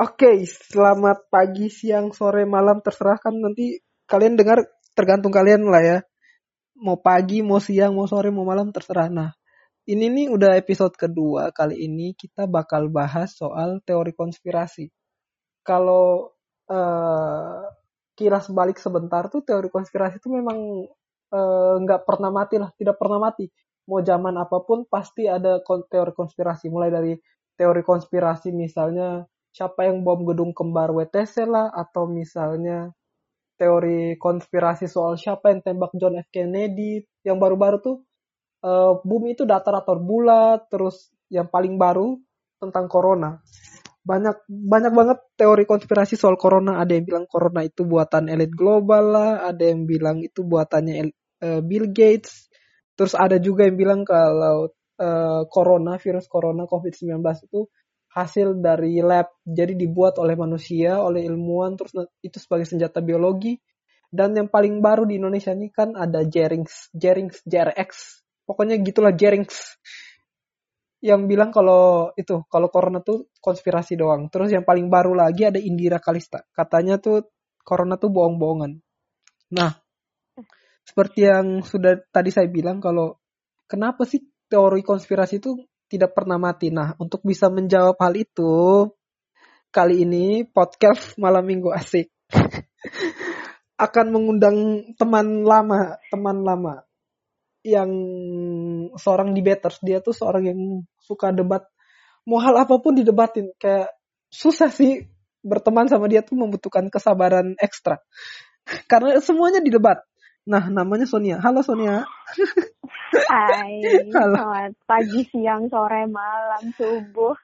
Oke, selamat pagi, siang, sore, malam, terserah kan nanti kalian dengar tergantung kalian lah ya. Mau pagi, mau siang, mau sore, mau malam, terserah. Nah, ini nih udah episode kedua. Kali ini kita bakal bahas soal teori konspirasi. Kalau uh, kilas balik sebentar tuh teori konspirasi itu memang eh, nggak uh, pernah mati lah, tidak pernah mati. Mau zaman apa pun pasti ada teori konspirasi. Mulai dari teori konspirasi misalnya siapa yang bom gedung kembar WTC lah atau misalnya teori konspirasi soal siapa yang tembak John F. Kennedy yang baru-baru tuh uh, bumi itu datar atau bulat terus yang paling baru tentang corona. Banyak banyak banget teori konspirasi soal corona. Ada yang bilang corona itu buatan elit global lah ada yang bilang itu buatannya uh, Bill Gates. Terus ada juga yang bilang kalau uh, corona virus corona covid-19 itu hasil dari lab. Jadi dibuat oleh manusia oleh ilmuwan terus itu sebagai senjata biologi. Dan yang paling baru di Indonesia ini kan ada Jerings Jerings JRX pokoknya gitulah Jerings. Yang bilang kalau itu kalau corona tuh konspirasi doang. Terus yang paling baru lagi ada Indira Kalista. Katanya tuh corona tuh bohong-bohongan. Nah seperti yang sudah tadi saya bilang kalau kenapa sih teori konspirasi itu tidak pernah mati. Nah, untuk bisa menjawab hal itu, kali ini podcast malam minggu asik akan mengundang teman lama, teman lama yang seorang debaters. Dia tuh seorang yang suka debat. Mau hal apa pun didebatin. Kayak susah sih berteman sama dia tuh membutuhkan kesabaran ekstra. Karena semuanya didebat. Nah, namanya Sonia. Halo Sonia. Hai, Halo. selamat pagi, siang, sore, malam, subuh.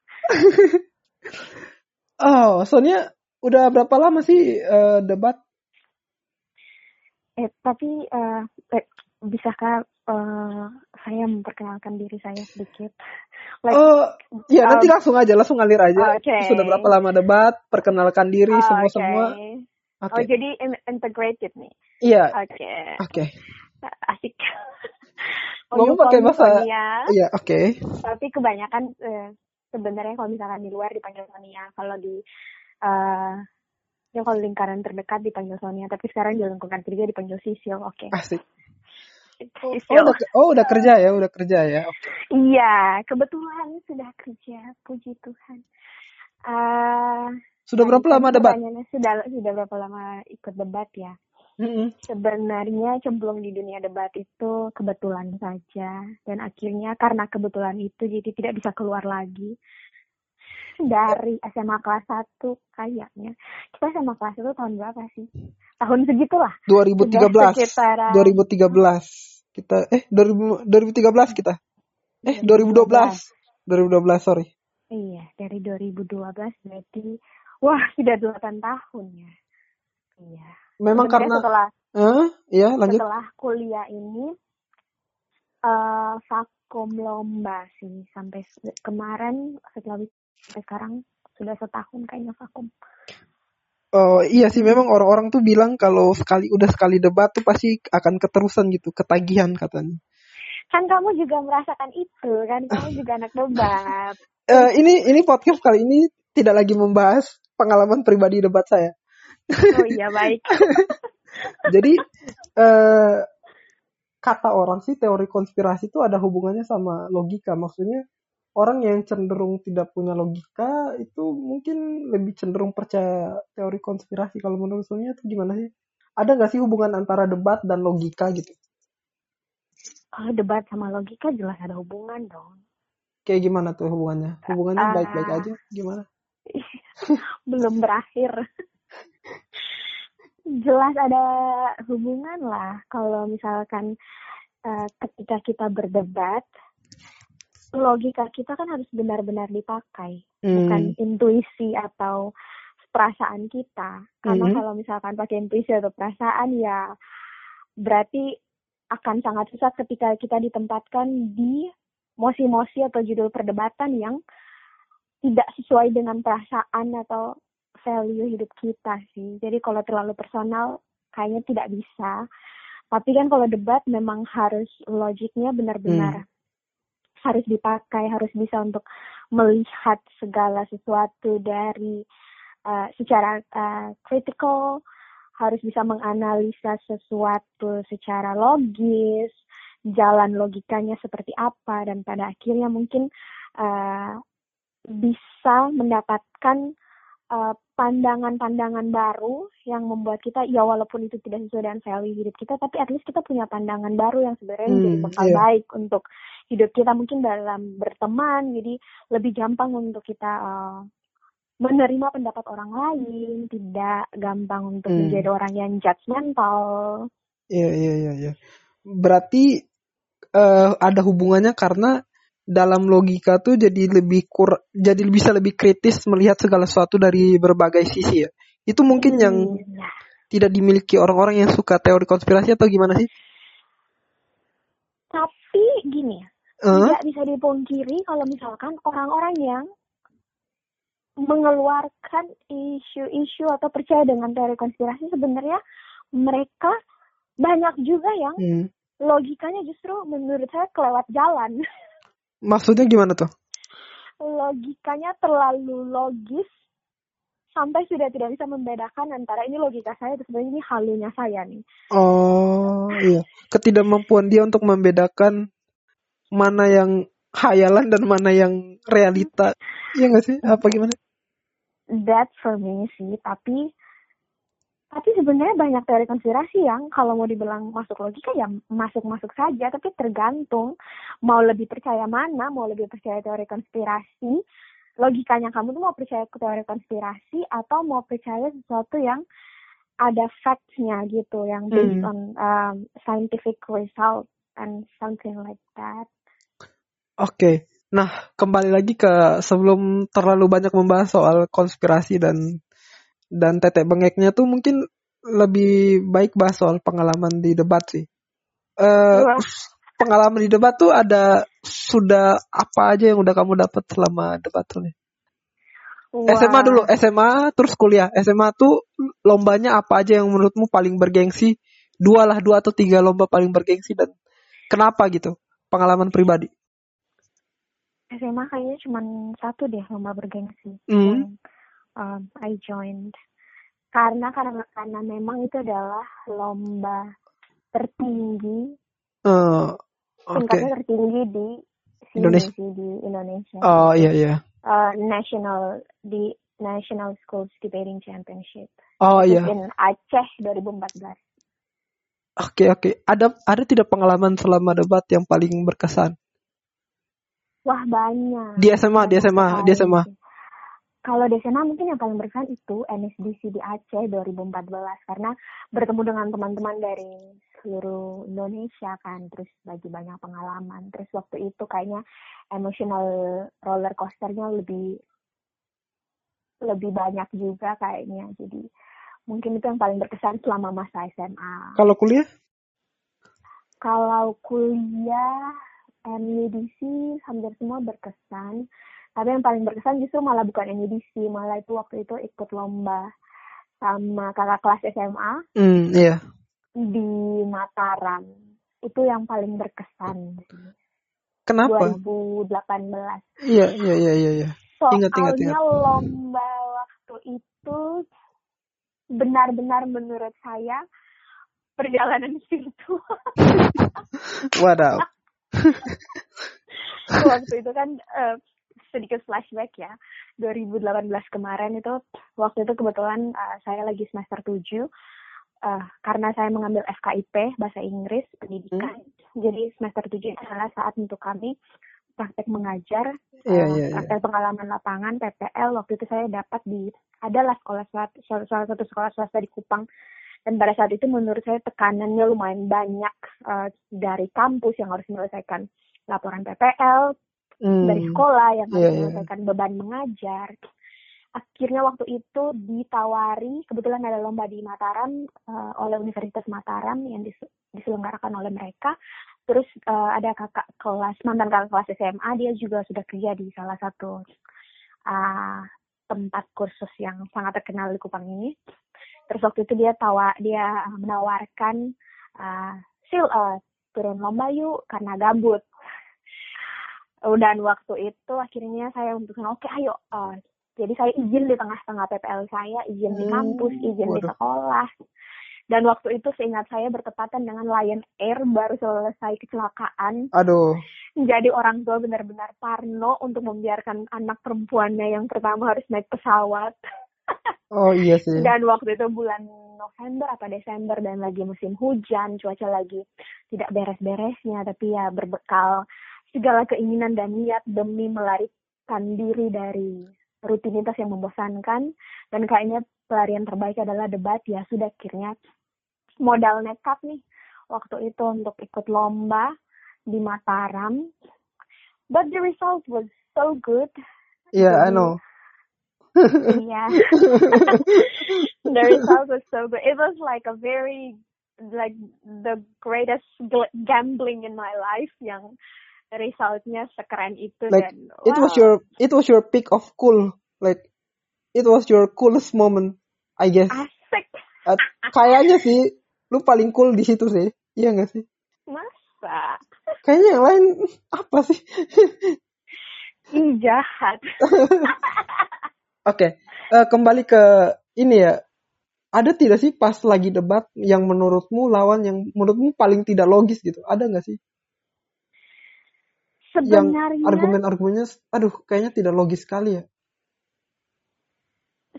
oh, Sonia udah berapa lama sih uh, debat? Eh, tapi uh, eh, bisakah uh, saya memperkenalkan diri saya sedikit? Like, oh, ya um, nanti langsung aja, langsung ngalir aja. Okay. Sudah berapa lama debat? Perkenalkan diri oh, semua semua. Okay. Okay. Oh, jadi integrated nih. Iya. Oke. Okay. Oke. Okay. Asik. Mau pakai bahasa Iya, oke. Okay. Tapi kebanyakan uh, sebenarnya kalau misalkan di luar dipanggil Sonia, kalau di uh, ya kalau lingkaran terdekat dipanggil Sonia, tapi sekarang di lingkungan kerja dipanggil Sisil. Oke. Okay. Asik. Oh, udah, oh udah kerja ya, udah kerja ya. Okay. Iya, kebetulan sudah kerja, puji Tuhan. Uh, sudah berapa lama debat? Sudah sudah berapa lama ikut debat ya? Mm-hmm. Sebenarnya cemplung di dunia debat itu kebetulan saja dan akhirnya karena kebetulan itu jadi tidak bisa keluar lagi dari SMA kelas 1 kayaknya. Kita SMA kelas 1 tahun berapa sih? Tahun segitulah. 2013. Sekitaran... 2013. Kita eh 2000, 2013 kita. Eh 2012. 2012 sorry. Iya, dari 2012 berarti wah sudah 8 tahun ya. Iya memang karena setelah uh, ya lanjut setelah kuliah ini uh, vakum lomba sih sampai kemarin setelah sampai sekarang sudah setahun kayaknya vakum Oh iya sih memang orang-orang tuh bilang kalau sekali udah sekali debat tuh pasti akan keterusan gitu ketagihan katanya. Kan kamu juga merasakan itu kan kamu juga anak debat. uh, ini ini podcast kali ini tidak lagi membahas pengalaman pribadi debat saya. Oh iya baik. Jadi uh, kata orang sih teori konspirasi itu ada hubungannya sama logika. Maksudnya orang yang cenderung tidak punya logika itu mungkin lebih cenderung percaya teori konspirasi. Kalau menurut Sonia itu gimana sih? Ada nggak sih hubungan antara debat dan logika gitu? Kalau debat sama logika jelas ada hubungan dong. Kayak gimana tuh hubungannya? Hubungannya baik-baik uh, aja? Gimana? Belum berakhir jelas ada hubungan lah kalau misalkan uh, ketika kita berdebat logika kita kan harus benar-benar dipakai hmm. bukan intuisi atau perasaan kita karena hmm. kalau misalkan pakai intuisi atau perasaan ya berarti akan sangat susah ketika kita ditempatkan di mosi-mosi atau judul perdebatan yang tidak sesuai dengan perasaan atau value hidup kita sih. Jadi kalau terlalu personal kayaknya tidak bisa. Tapi kan kalau debat memang harus logiknya benar-benar hmm. harus dipakai, harus bisa untuk melihat segala sesuatu dari uh, secara uh, critical harus bisa menganalisa sesuatu secara logis jalan logikanya seperti apa dan pada akhirnya mungkin uh, bisa mendapatkan uh, pandangan-pandangan baru yang membuat kita ya walaupun itu tidak sesuai dengan value hidup kita tapi at least kita punya pandangan baru yang sebenarnya hmm, jadi bekal yeah. baik untuk hidup kita mungkin dalam berteman jadi lebih gampang untuk kita uh, menerima pendapat orang lain tidak gampang untuk hmm. menjadi orang yang judgmental iya yeah, iya yeah, iya yeah, berarti uh, ada hubungannya karena dalam logika tuh jadi lebih kur jadi bisa lebih kritis melihat segala sesuatu dari berbagai sisi ya. Itu mungkin yang iya. tidak dimiliki orang-orang yang suka teori konspirasi atau gimana sih? Tapi gini, uh? tidak bisa dipungkiri kalau misalkan orang-orang yang mengeluarkan isu-isu atau percaya dengan teori konspirasi sebenarnya mereka banyak juga yang hmm logikanya justru menurut saya kelewat jalan. Maksudnya gimana tuh? Logikanya terlalu logis sampai sudah tidak bisa membedakan antara ini logika saya atau sebenarnya ini halunya saya nih. Oh iya, ketidakmampuan dia untuk membedakan mana yang khayalan dan mana yang realita. Iya nggak sih? Apa gimana? That for me sih, tapi tapi sebenarnya banyak teori konspirasi yang kalau mau dibilang masuk logika ya masuk-masuk saja, tapi tergantung mau lebih percaya mana, mau lebih percaya teori konspirasi, logikanya kamu tuh mau percaya ke teori konspirasi atau mau percaya sesuatu yang ada facts-nya gitu, yang based hmm. on um, scientific result and something like that. Oke, okay. nah kembali lagi ke sebelum terlalu banyak membahas soal konspirasi dan dan tetek bengeknya tuh mungkin lebih baik bahas soal pengalaman di debat sih. Uh, pengalaman di debat tuh ada sudah apa aja yang udah kamu dapat selama debat tuh nih? SMA dulu, SMA terus kuliah. SMA tuh lombanya apa aja yang menurutmu paling bergengsi? Dua lah, dua atau tiga lomba paling bergengsi dan kenapa gitu? Pengalaman pribadi. SMA kayaknya cuma satu deh lomba bergengsi. Mm um, I joined karena karena karena memang itu adalah lomba tertinggi uh, okay. tertinggi di Indonesia di Indonesia oh iya iya uh, national di National Schools Debating Championship oh iya in Aceh 2014 Oke okay, oke. Okay. Ada ada tidak pengalaman selama debat yang paling berkesan? Wah banyak. Di SMA, di SMA, di SMA. Kalau di sana mungkin yang paling berkesan itu NSDC di Aceh 2014 karena bertemu dengan teman-teman dari seluruh Indonesia kan terus bagi banyak pengalaman terus waktu itu kayaknya emotional roller coasternya lebih lebih banyak juga kayaknya jadi mungkin itu yang paling berkesan selama masa SMA. Kalau kuliah? Kalau kuliah NUDC hampir semua berkesan tapi yang paling berkesan justru malah bukan NUDC malah itu waktu itu ikut lomba sama kakak kelas SMA mm, yeah. di Mataram itu yang paling berkesan kenapa 2018 iya iya iya iya ya. soalnya ingat, ingat, ingat. lomba waktu itu benar-benar menurut saya perjalanan spiritual wadaw waktu itu kan uh, sedikit flashback ya. 2018 kemarin itu waktu itu kebetulan uh, saya lagi semester 7 uh, karena saya mengambil FKIP bahasa Inggris pendidikan. Hmm. Jadi semester 7 adalah saat untuk kami praktek mengajar, yeah, uh, yeah, praktek yeah. pengalaman lapangan PPL. Waktu itu saya dapat di adalah sekolah salah, salah satu sekolah swasta di Kupang dan pada saat itu menurut saya tekanannya lumayan banyak uh, dari kampus yang harus menyelesaikan laporan PPL, hmm. dari sekolah yang harus yeah, iya. menyelesaikan yeah. beban mengajar. Akhirnya waktu itu ditawari, kebetulan ada lomba di Mataram uh, oleh Universitas Mataram yang dis diselenggarakan oleh mereka. Terus uh, ada kakak kelas, mantan kakak kelas SMA, dia juga sudah kerja di salah satu uh, tempat kursus yang sangat terkenal di Kupang ini. Terus waktu itu dia tawa, dia menawarkan uh, sil uh, turun lomba yuk karena gabut dan waktu itu akhirnya saya memutuskan oke okay, ayo uh, Jadi saya izin di tengah-tengah PPL saya, izin di kampus, hmm, izin Waduh. di sekolah. Dan waktu itu seingat saya bertepatan dengan Lion Air baru selesai kecelakaan. Aduh. Jadi orang tua benar-benar parno untuk membiarkan anak perempuannya yang pertama harus naik pesawat. Oh iya sih. Dan waktu itu bulan November atau Desember dan lagi musim hujan, cuaca lagi tidak beres-beresnya, tapi ya berbekal segala keinginan dan niat demi melarikan diri dari rutinitas yang membosankan. Dan kayaknya pelarian terbaik adalah debat. Ya sudah akhirnya modal nekat nih waktu itu untuk ikut lomba di Mataram. But the result was so good. Yeah Jadi, I know. yeah the result was so good. It was like a very like the greatest gambling in my life yang resultnya sekeren itu like, dan wow. it was your it was your peak of cool. Like it was your coolest moment I guess. Asik. Uh, kayaknya sih lu paling cool di situ sih. Iya gak sih? Masa? Kayaknya yang lain apa sih? Jahat. Oke okay. uh, kembali ke ini ya. Ada tidak sih pas lagi debat yang menurutmu lawan yang menurutmu paling tidak logis gitu? Ada nggak sih sebenarnya yang argumen-argumennya aduh kayaknya tidak logis sekali ya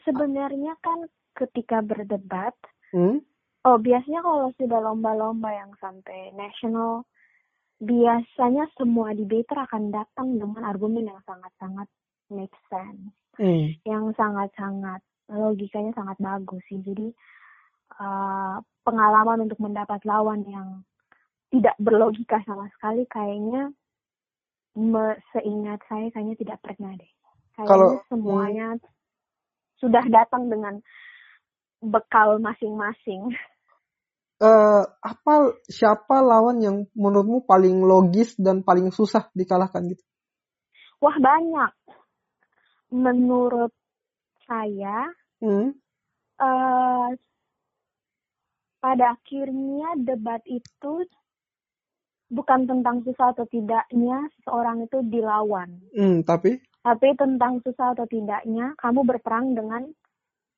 sebenarnya kan ketika berdebat hmm? oh biasanya kalau sudah lomba-lomba yang sampai nasional biasanya semua debater akan datang dengan argumen yang sangat-sangat make sense hmm. yang sangat-sangat logikanya sangat bagus sih jadi uh, pengalaman untuk mendapat lawan yang tidak berlogika sama sekali kayaknya me, seingat saya kayaknya tidak pernah deh. Kayaknya Kalau, semuanya hmm. sudah datang dengan bekal masing-masing. Uh, apa siapa lawan yang menurutmu paling logis dan paling susah dikalahkan gitu? Wah banyak. Menurut saya, hmm. uh, pada akhirnya debat itu bukan tentang susah atau tidaknya seseorang itu dilawan. Hmm, tapi? Tapi tentang susah atau tidaknya kamu berperang dengan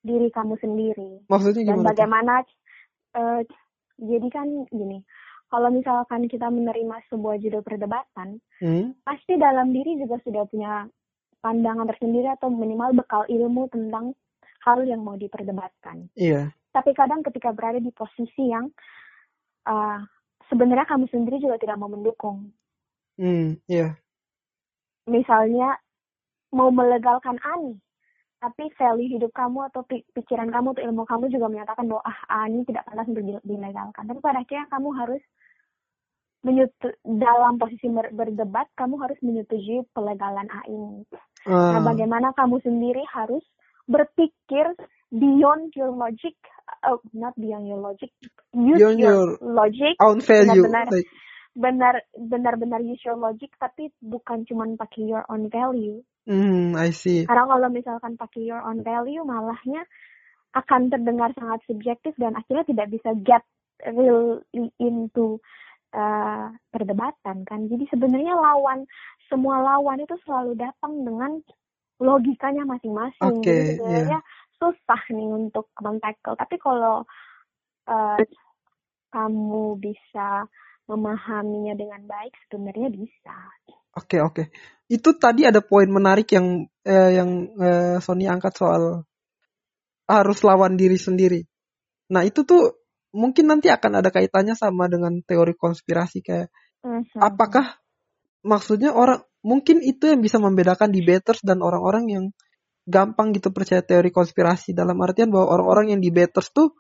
diri kamu sendiri. Maksudnya gimana? Dan bagaimana? Uh, jadi kan gini, kalau misalkan kita menerima sebuah judul perdebatan, hmm? pasti dalam diri juga sudah punya pandangan tersendiri atau minimal bekal ilmu tentang hal yang mau diperdebatkan. Iya. Tapi kadang ketika berada di posisi yang uh, sebenarnya kamu sendiri juga tidak mau mendukung. Hmm, iya. Yeah. Misalnya mau melegalkan Ani, tapi value hidup kamu atau pikiran kamu atau ilmu kamu juga menyatakan bahwa ah Ani tidak pantas untuk dilegalkan. Tapi pada akhirnya kamu harus menyutu, dalam posisi berdebat kamu harus menyetujui pelegalan A ini. Uh. Nah, bagaimana kamu sendiri harus berpikir beyond your logic oh not beyond your logic. Use beyond your, your logic. own value benar-benar like... benar benar-benar use your logic tapi bukan cuma pakai your own value. Hmm I see. Karena kalau misalkan pakai your own value malahnya akan terdengar sangat subjektif dan akhirnya tidak bisa get really into uh, perdebatan kan? Jadi sebenarnya lawan semua lawan itu selalu datang dengan logikanya masing-masing. Okay, Jadi sebenarnya yeah susah nih untuk mentackle. Tapi kalau uh, kamu bisa memahaminya dengan baik, sebenarnya bisa. Oke okay, oke. Okay. Itu tadi ada poin menarik yang eh, yang eh, Sony angkat soal harus lawan diri sendiri. Nah itu tuh mungkin nanti akan ada kaitannya sama dengan teori konspirasi kayak mm-hmm. apakah maksudnya orang mungkin itu yang bisa membedakan debaters dan orang-orang yang gampang gitu percaya teori konspirasi dalam artian bahwa orang-orang yang di betters tuh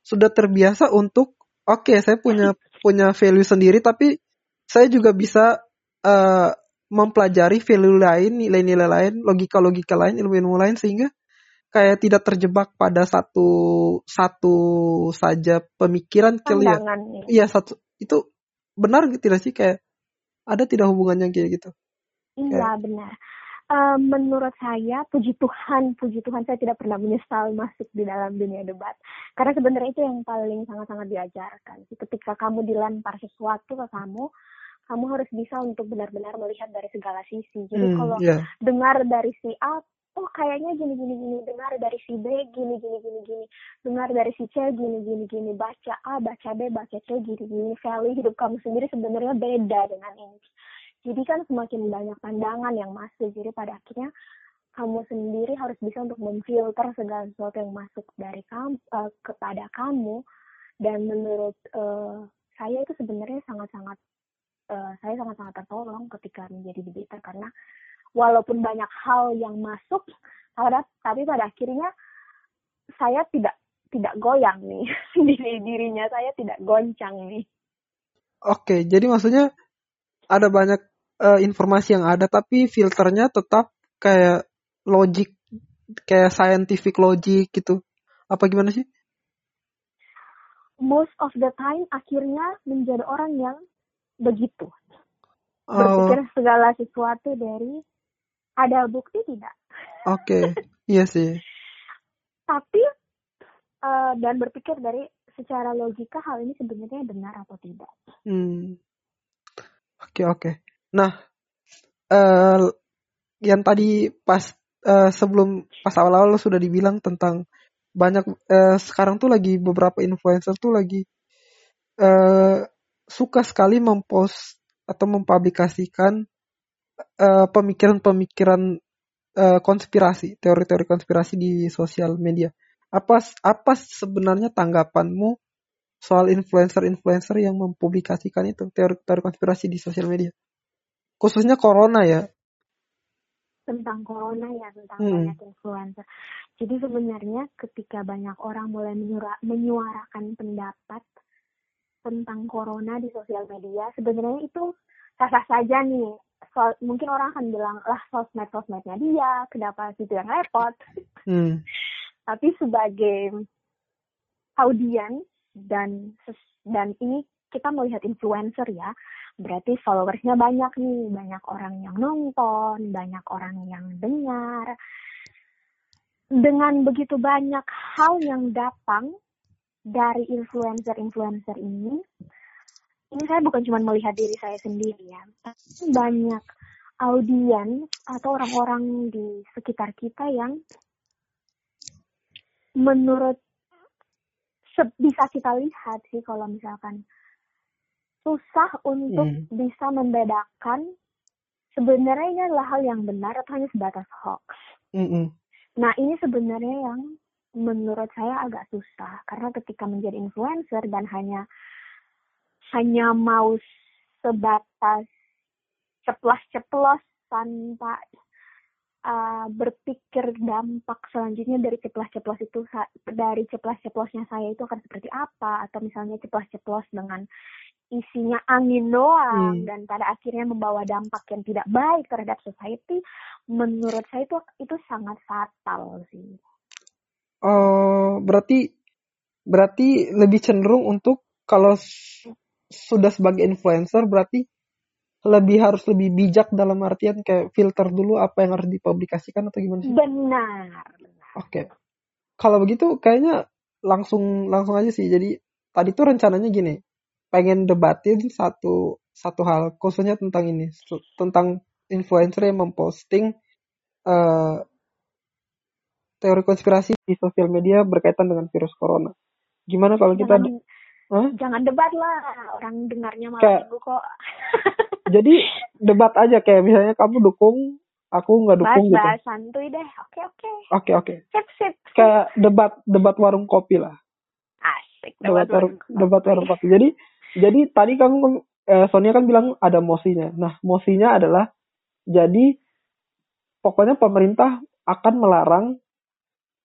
sudah terbiasa untuk oke okay, saya punya punya value sendiri tapi saya juga bisa uh, mempelajari value lain, nilai-nilai lain, logika-logika lain, ilmu-ilmu lain sehingga kayak tidak terjebak pada satu satu saja pemikiran kalian. Iya satu itu benar tidak sih kayak ada tidak hubungannya kayak gitu? Iya kayak, benar. Uh, menurut saya, puji Tuhan, puji Tuhan saya tidak pernah menyesal masuk di dalam dunia debat. Karena sebenarnya itu yang paling sangat-sangat diajarkan. Ketika kamu dilempar sesuatu ke kamu, kamu harus bisa untuk benar-benar melihat dari segala sisi. Jadi hmm, kalau yeah. dengar dari si A, oh kayaknya gini gini gini dengar dari si B gini gini gini gini dengar dari si C gini gini gini baca A baca B baca C gini gini value hidup kamu sendiri sebenarnya beda dengan ini jadi kan semakin banyak pandangan yang masuk. Jadi pada akhirnya kamu sendiri harus bisa untuk memfilter segala sesuatu yang masuk dari kamu uh, kepada kamu. Dan menurut uh, saya itu sebenarnya sangat-sangat uh, saya sangat-sangat tertolong ketika menjadi debater karena walaupun banyak hal yang masuk tapi pada akhirnya saya tidak tidak goyang nih. Diri dirinya saya tidak goncang nih. Oke jadi maksudnya ada banyak uh, informasi yang ada tapi filternya tetap kayak logik kayak scientific logic gitu apa gimana sih most of the time akhirnya menjadi orang yang begitu oh. berpikir segala sesuatu dari ada bukti tidak oke okay. iya sih tapi uh, dan berpikir dari secara logika hal ini sebenarnya benar atau tidak hmm oke okay, oke okay. Nah uh, yang tadi pas uh, sebelum pas awal-awal sudah dibilang tentang banyak uh, sekarang tuh lagi beberapa influencer tuh lagi uh, suka sekali mempost atau mempublikasikan pemikiran-pemikiran uh, konspirasi, teori-teori konspirasi di sosial media. Apa apa sebenarnya tanggapanmu soal influencer-influencer yang mempublikasikan itu teori-teori konspirasi di sosial media? Khususnya corona ya, tentang corona ya tentang hmm. banyak influencer. Jadi sebenarnya ketika banyak orang mulai menyura, menyuarakan pendapat tentang corona di sosial media, sebenarnya itu sah-sah saja nih. So, mungkin orang akan bilang lah sosmed sosmednya dia, kenapa situ yang repot. Hmm. Tapi sebagai audiens dan dan ini kita melihat influencer ya, berarti followersnya banyak nih, banyak orang yang nonton, banyak orang yang dengar. Dengan begitu banyak hal yang datang dari influencer-influencer ini, ini saya bukan cuma melihat diri saya sendiri ya, tapi banyak audiens atau orang-orang di sekitar kita yang menurut bisa kita lihat sih kalau misalkan susah untuk hmm. bisa membedakan sebenarnya ini adalah hal yang benar atau hanya sebatas hoax. Mm Nah ini sebenarnya yang menurut saya agak susah karena ketika menjadi influencer dan hanya hanya mau sebatas ceplos-ceplos tanpa uh, berpikir dampak selanjutnya dari ceplos-ceplos itu dari ceplos-ceplosnya saya itu akan seperti apa atau misalnya ceplos-ceplos dengan isinya angin doang hmm. dan pada akhirnya membawa dampak yang tidak baik terhadap society menurut saya itu itu sangat fatal sih. Oh, berarti berarti lebih cenderung untuk kalau sudah sebagai influencer berarti lebih harus lebih bijak dalam artian kayak filter dulu apa yang harus dipublikasikan atau gimana sih? Benar. Oke. Okay. Kalau begitu kayaknya langsung langsung aja sih. Jadi tadi tuh rencananya gini pengen debatin satu satu hal khususnya tentang ini tentang influencer yang memposting uh, teori konspirasi di sosial media berkaitan dengan virus corona. Gimana kalau kita jangan, huh? jangan debat lah orang dengarnya malah kayak, kok. jadi debat aja kayak misalnya kamu dukung aku nggak dukung bahas, gitu. Bahas santuy deh. Oke oke. Oke oke. Sip sip. Kayak debat debat warung kopi lah. Asik. Debat, debat warung, debat warung kopi. Jadi jadi tadi kamu eh, Sonia kan bilang ada mosinya. Nah, mosinya adalah jadi pokoknya pemerintah akan melarang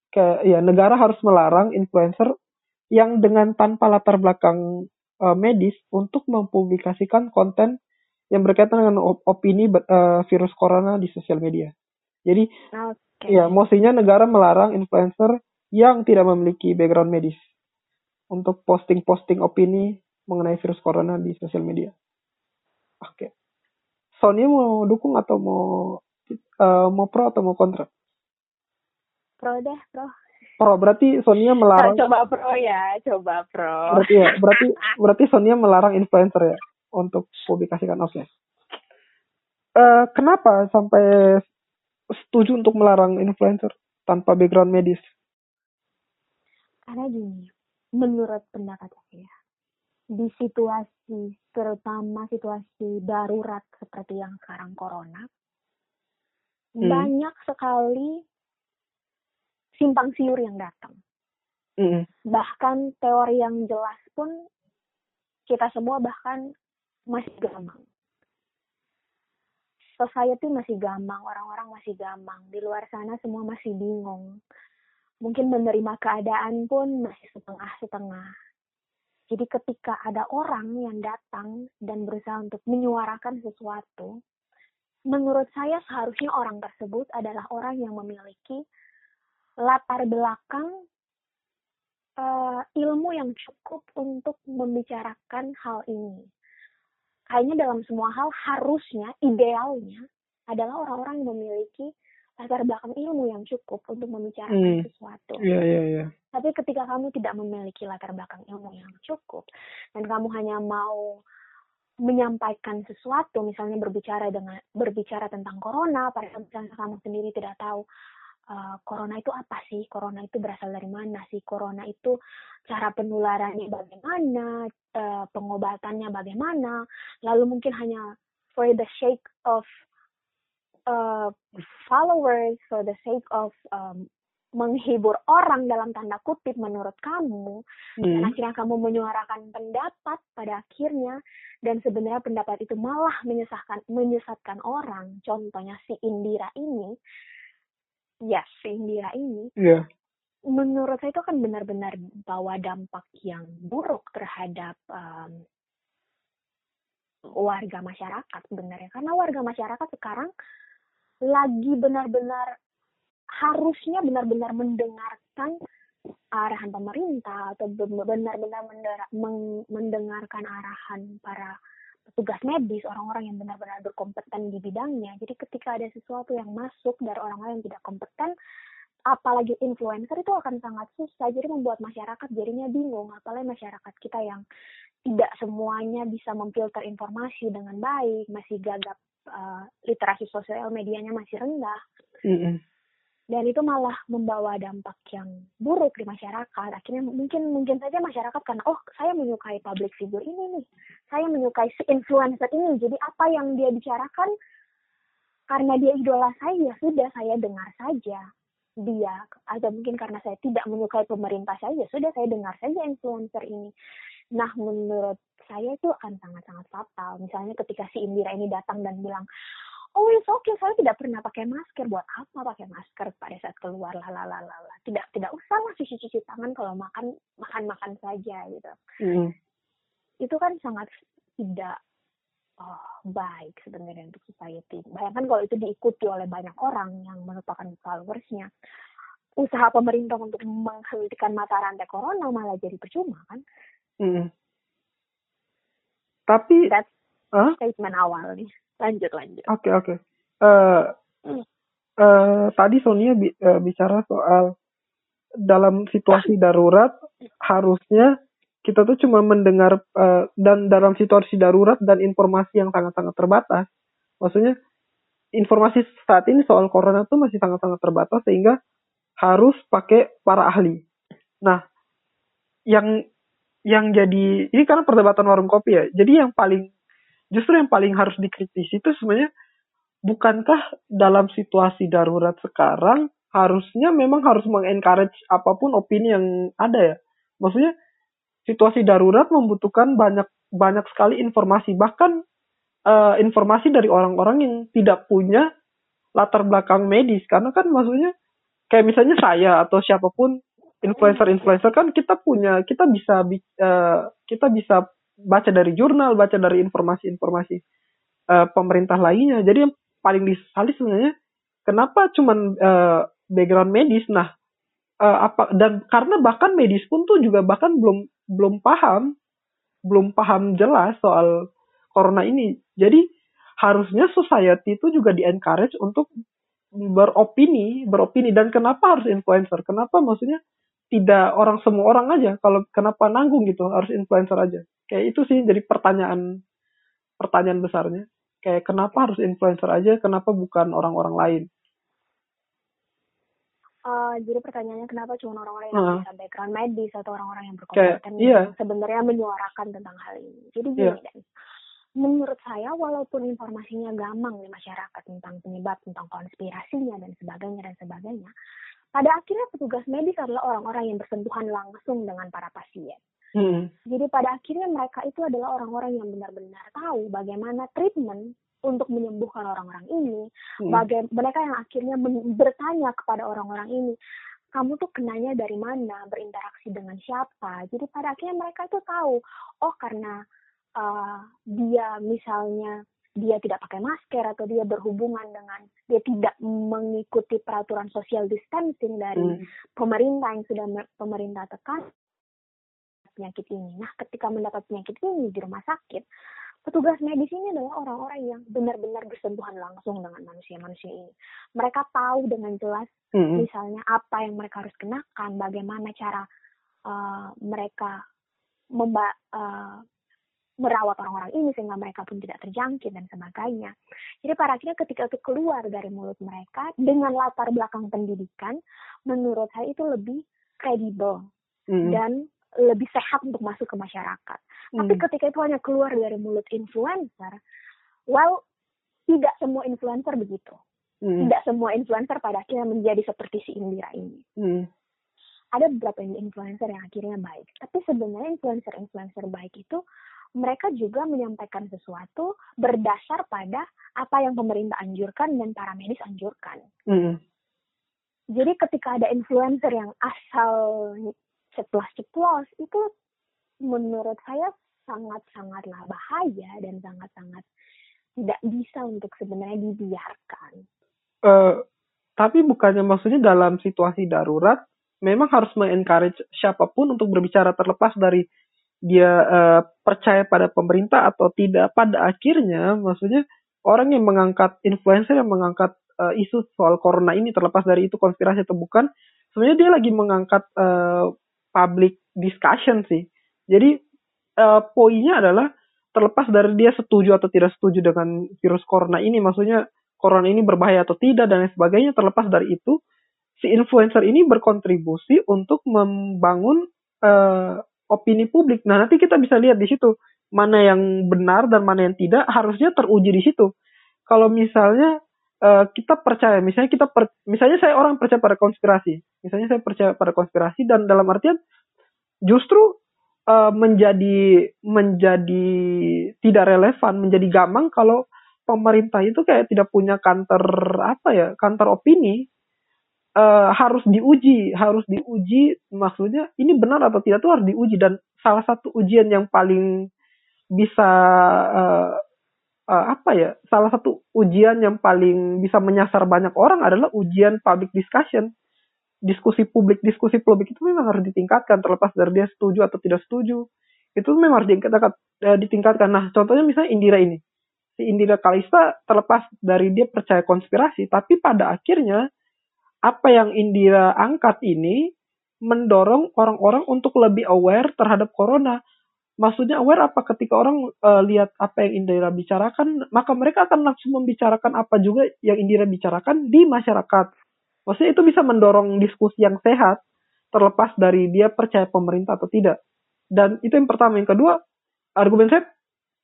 ke ya negara harus melarang influencer yang dengan tanpa latar belakang uh, medis untuk mempublikasikan konten yang berkaitan dengan opini uh, virus corona di sosial media. Jadi okay. ya mosinya negara melarang influencer yang tidak memiliki background medis untuk posting-posting opini mengenai virus corona di sosial media. Oke. Okay. Sony mau dukung atau mau uh, mau pro atau mau kontra? Pro deh, pro. Pro berarti Sonia melarang. Coba pro ya, coba pro. Berarti ya, berarti berarti Sonia melarang influencer ya untuk publikasikan. Okay. Uh, kenapa sampai setuju untuk melarang influencer tanpa background medis? Karena gini, menurut pendapat saya, di situasi terutama situasi darurat seperti yang sekarang corona, hmm. banyak sekali simpang siur yang datang. Hmm. Bahkan teori yang jelas pun kita semua bahkan masih gamang. Society masih gamang, orang-orang masih gamang. Di luar sana semua masih bingung. Mungkin menerima keadaan pun masih setengah-setengah. Jadi ketika ada orang yang datang dan berusaha untuk menyuarakan sesuatu, menurut saya seharusnya orang tersebut adalah orang yang memiliki latar belakang uh, ilmu yang cukup untuk membicarakan hal ini. Kayaknya dalam semua hal harusnya, idealnya adalah orang-orang yang memiliki latar belakang ilmu yang cukup untuk membicarakan hmm. sesuatu. Yeah, yeah, yeah. Tapi ketika kamu tidak memiliki latar belakang ilmu yang cukup dan kamu hanya mau menyampaikan sesuatu, misalnya berbicara dengan berbicara tentang corona, pada misalnya kamu sendiri tidak tahu uh, corona itu apa sih, corona itu berasal dari mana sih, corona itu cara penularannya bagaimana, uh, pengobatannya bagaimana, lalu mungkin hanya for the sake of uh, followers, for the sake of um, menghibur orang dalam tanda kutip menurut kamu hmm. dan akhirnya kamu menyuarakan pendapat pada akhirnya dan sebenarnya pendapat itu malah menyesatkan menyesatkan orang contohnya si Indira ini ya si Indira ini yeah. menurut saya itu akan benar-benar bawa dampak yang buruk terhadap um, warga masyarakat sebenarnya karena warga masyarakat sekarang lagi benar-benar harusnya benar-benar mendengarkan arahan pemerintah atau benar-benar mendengarkan arahan para petugas medis, orang-orang yang benar-benar berkompeten di bidangnya. Jadi ketika ada sesuatu yang masuk dari orang-orang yang tidak kompeten, apalagi influencer itu akan sangat susah. Jadi membuat masyarakat jadinya bingung, apalagi masyarakat kita yang tidak semuanya bisa memfilter informasi dengan baik, masih gagap uh, literasi sosial medianya masih rendah. Mm -hmm dan itu malah membawa dampak yang buruk di masyarakat. Akhirnya mungkin mungkin saja masyarakat karena oh saya menyukai public figure ini nih. Saya menyukai si influencer ini. Jadi apa yang dia bicarakan karena dia idola saya ya sudah saya dengar saja dia. Atau mungkin karena saya tidak menyukai pemerintah saya ya sudah saya dengar saja influencer ini. Nah menurut saya itu akan sangat-sangat fatal. Misalnya ketika si Indira ini datang dan bilang oh it's okay saya tidak pernah pakai masker. Buat apa pakai masker pada saat keluar? Lalalala tidak tidak usah lah cuci cuci tangan kalau makan makan makan saja gitu. Mm. itu kan sangat tidak oh, baik sebenarnya untuk society. Bayangkan kalau itu diikuti oleh banyak orang yang merupakan followersnya. Usaha pemerintah untuk menghentikan mata rantai corona malah jadi percuma kan? Mm. Tapi that's huh? statement awal nih. Lanjut lanjut. Oke okay, oke. Okay. uh, uh, tadi Sonia bi uh, bicara soal dalam situasi darurat harusnya kita tuh cuma mendengar uh, dan dalam situasi darurat dan informasi yang sangat-sangat terbatas. Maksudnya informasi saat ini soal corona tuh masih sangat-sangat terbatas sehingga harus pakai para ahli. Nah yang yang jadi ini karena perdebatan warung kopi ya. Jadi yang paling justru yang paling harus dikritisi itu sebenarnya bukankah dalam situasi darurat sekarang harusnya memang harus mengencourage apa pun opini yang ada ya. Maksudnya situasi darurat membutuhkan banyak banyak sekali informasi. Bahkan uh, informasi dari orang-orang yang tidak punya latar belakang medis. Karena kan maksudnya kayak misalnya saya atau siapa pun influencer-influencer kan kita punya kita bisa uh, kita bisa baca dari jurnal, baca dari informasi-informasi uh, pemerintah lainnya. Jadi yang paling disali sebenarnya kenapa cuman uh, background medis. Nah, uh, apa dan karena bahkan medis pun tuh juga bahkan belum belum paham belum paham jelas soal corona ini. Jadi harusnya society itu juga di encourage untuk beropini, beropini dan kenapa harus influencer? Kenapa maksudnya tidak orang semua orang aja kalau kenapa nanggung gitu harus influencer aja kayak itu sih jadi pertanyaan pertanyaan besarnya kayak kenapa harus influencer aja kenapa bukan orang-orang lain Uh, jadi pertanyaannya kenapa cuma orang-orang yang uh. bisa background medis atau orang-orang yang berkompeten yeah. sebenarnya menyuarakan tentang hal ini. Jadi gini yeah. dan menurut saya walaupun informasinya gampang di masyarakat tentang penyebab, tentang konspirasinya dan sebagainya dan sebagainya, pada akhirnya petugas medis adalah orang-orang yang bersentuhan langsung dengan para pasien. Hmm. Jadi pada akhirnya mereka itu adalah orang-orang yang benar-benar tahu bagaimana treatment untuk menyembuhkan orang-orang ini. Hmm. Baga mereka yang akhirnya bertanya kepada orang-orang ini, kamu tuh kenanya dari mana, berinteraksi dengan siapa. Jadi pada akhirnya mereka tuh tahu, oh karena uh, dia misalnya dia tidak pakai masker atau dia berhubungan dengan dia tidak mengikuti peraturan social distancing dari hmm. pemerintah yang sudah pemerintah tekan penyakit ini. Nah, ketika mendapat penyakit ini di rumah sakit, petugas medis ini adalah orang-orang yang benar-benar bersentuhan langsung dengan manusia-manusia ini. Mereka tahu dengan jelas, mm-hmm. misalnya apa yang mereka harus kenakan, bagaimana cara uh, mereka memba uh, merawat orang-orang ini sehingga mereka pun tidak terjangkit dan sebagainya. Jadi pada akhirnya ketika itu keluar dari mulut mereka dengan latar belakang pendidikan, menurut saya itu lebih kredibel mm-hmm. dan lebih sehat untuk masuk ke masyarakat. Hmm. Tapi ketika itu hanya keluar dari mulut influencer, well, tidak semua influencer begitu. Hmm. Tidak semua influencer pada akhirnya menjadi seperti si Indira ini. Hmm. Ada beberapa influencer yang akhirnya baik. Tapi sebenarnya influencer-influencer baik itu mereka juga menyampaikan sesuatu berdasar pada apa yang pemerintah anjurkan dan para medis anjurkan. Hmm. Jadi ketika ada influencer yang asal ceplos-ceplos itu menurut saya sangat-sangatlah bahaya dan sangat-sangat tidak bisa untuk sebenarnya dibiarkan. Uh, tapi bukannya maksudnya dalam situasi darurat memang harus mengencourage siapa pun untuk berbicara terlepas dari dia uh, percaya pada pemerintah atau tidak. Pada akhirnya maksudnya orang yang mengangkat influencer yang mengangkat uh, isu soal corona ini terlepas dari itu konspirasi atau bukan, sebenarnya dia lagi mengangkat uh, public discussion sih. Jadi uh, poinnya adalah terlepas dari dia setuju atau tidak setuju dengan virus corona ini, maksudnya corona ini berbahaya atau tidak dan lain sebagainya, terlepas dari itu, si influencer ini berkontribusi untuk membangun uh, opini publik. Nah, nanti kita bisa lihat di situ mana yang benar dan mana yang tidak, harusnya teruji di situ. Kalau misalnya uh, kita percaya, misalnya kita per, misalnya saya orang percaya pada konspirasi, misalnya saya percaya pada konspirasi dan dalam artian justru uh, menjadi menjadi tidak relevan, menjadi gamang kalau pemerintah itu kayak tidak punya kantor apa ya, kantor opini uh, harus diuji, harus diuji maksudnya ini benar atau tidak itu harus diuji. Dan salah satu ujian yang paling bisa uh, uh, apa ya salah satu ujian yang paling bisa menyasar banyak orang adalah ujian public discussion. Diskusi publik diskusi publik itu memang harus ditingkatkan terlepas dari dia setuju atau tidak setuju. Itu memang harus ditingkatkan, eh, ditingkatkan. nah contohnya misalnya Indira ini. Si Indira Kalista terlepas dari dia percaya konspirasi tapi pada akhirnya apa yang Indira angkat ini mendorong orang-orang untuk lebih aware terhadap corona maksudnya aware apa ketika orang uh, lihat apa yang Indira bicarakan maka mereka akan langsung membicarakan apa juga yang Indira bicarakan di masyarakat Maksudnya itu bisa mendorong diskusi yang sehat terlepas dari dia percaya pemerintah atau tidak. Dan itu yang pertama. Yang kedua, argumen saya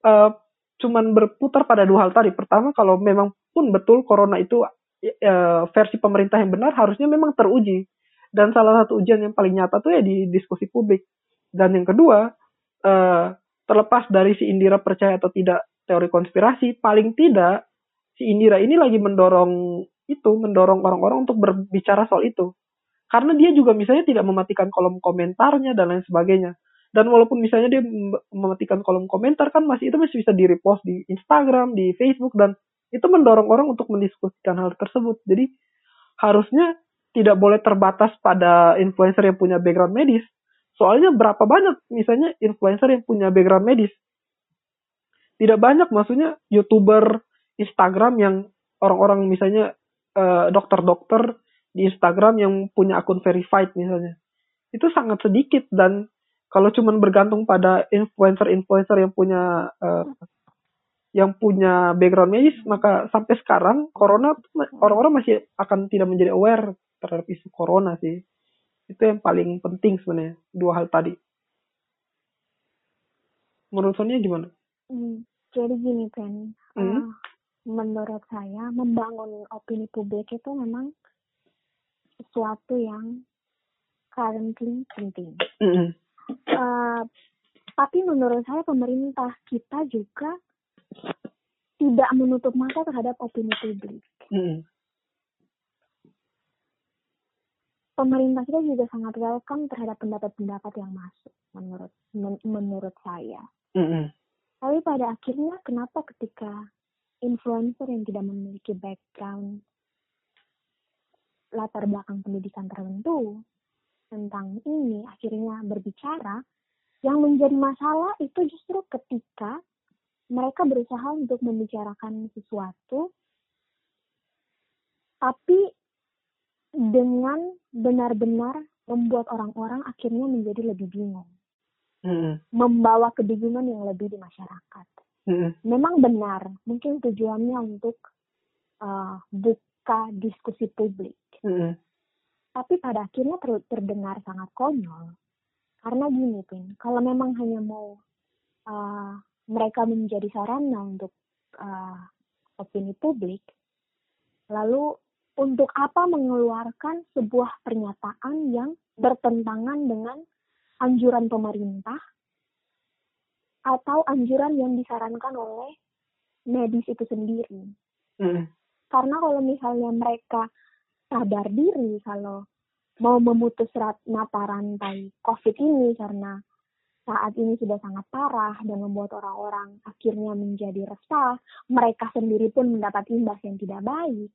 uh, cuman berputar pada dua hal tadi. Pertama, kalau memang pun betul corona itu uh, versi pemerintah yang benar, harusnya memang teruji. Dan salah satu ujian yang paling nyata tuh ya di diskusi publik. Dan yang kedua, uh, terlepas dari si Indira percaya atau tidak teori konspirasi, paling tidak si Indira ini lagi mendorong itu mendorong orang-orang untuk berbicara soal itu. Karena dia juga misalnya tidak mematikan kolom komentarnya dan lain sebagainya. Dan walaupun misalnya dia mematikan kolom komentar kan masih itu masih bisa di repost di Instagram, di Facebook dan itu mendorong orang untuk mendiskusikan hal tersebut. Jadi harusnya tidak boleh terbatas pada influencer yang punya background medis. Soalnya berapa banyak misalnya influencer yang punya background medis? Tidak banyak maksudnya YouTuber Instagram yang orang-orang misalnya eh, dokter-dokter di Instagram yang punya akun verified misalnya. Itu sangat sedikit dan kalau cuma bergantung pada influencer-influencer yang punya uh, yang punya background medis, maka sampai sekarang corona orang-orang masih akan tidak menjadi aware terhadap isu corona sih. Itu yang paling penting sebenarnya dua hal tadi. Menurut Sonia gimana? Hmm, jadi gini kan, hmm? uh, menurut saya membangun opini publik itu memang sesuatu yang currently penting. Mm -hmm. uh, tapi menurut saya pemerintah kita juga tidak menutup mata terhadap opini publik. Mm. Pemerintah kita juga sangat welcome terhadap pendapat-pendapat yang masuk, menurut men menurut saya. Mm Tapi pada akhirnya kenapa ketika influencer yang tidak memiliki background latar belakang pendidikan tertentu tentang ini akhirnya berbicara, yang menjadi masalah itu justru ketika mereka berusaha untuk membicarakan sesuatu, tapi dengan benar-benar membuat orang-orang akhirnya menjadi lebih bingung. Mm. Membawa kebingungan yang lebih di masyarakat. Mm. Memang benar, mungkin tujuannya untuk uh, buka diskusi publik. Mm. Tapi pada akhirnya ter terdengar sangat konyol. Karena gini, Pin, kalau memang hanya mau uh, mereka menjadi sarana untuk uh, opini publik, lalu untuk apa mengeluarkan sebuah pernyataan yang bertentangan dengan anjuran pemerintah atau anjuran yang disarankan oleh medis itu sendiri. Mm. Karena kalau misalnya mereka sadar diri kalau mau memutus mata rantai COVID ini karena saat ini sudah sangat parah dan membuat orang-orang akhirnya menjadi resah, mereka sendiri pun mendapat imbas yang tidak baik.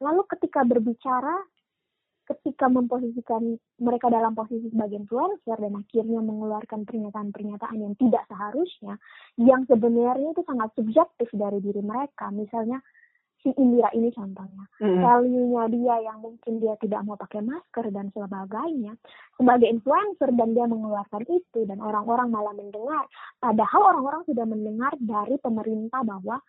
Lalu ketika berbicara, ketika memposisikan mereka dalam posisi sebagai influencer dan akhirnya mengeluarkan pernyataan-pernyataan yang tidak seharusnya, yang sebenarnya itu sangat subjektif dari diri mereka. Misalnya, si Indira ini contohnya. Mm. Value-nya dia yang mungkin dia tidak mau pakai masker dan sebagainya sebagai influencer dan dia mengeluarkan itu dan orang-orang malah mendengar. Padahal orang-orang sudah mendengar dari pemerintah bahwa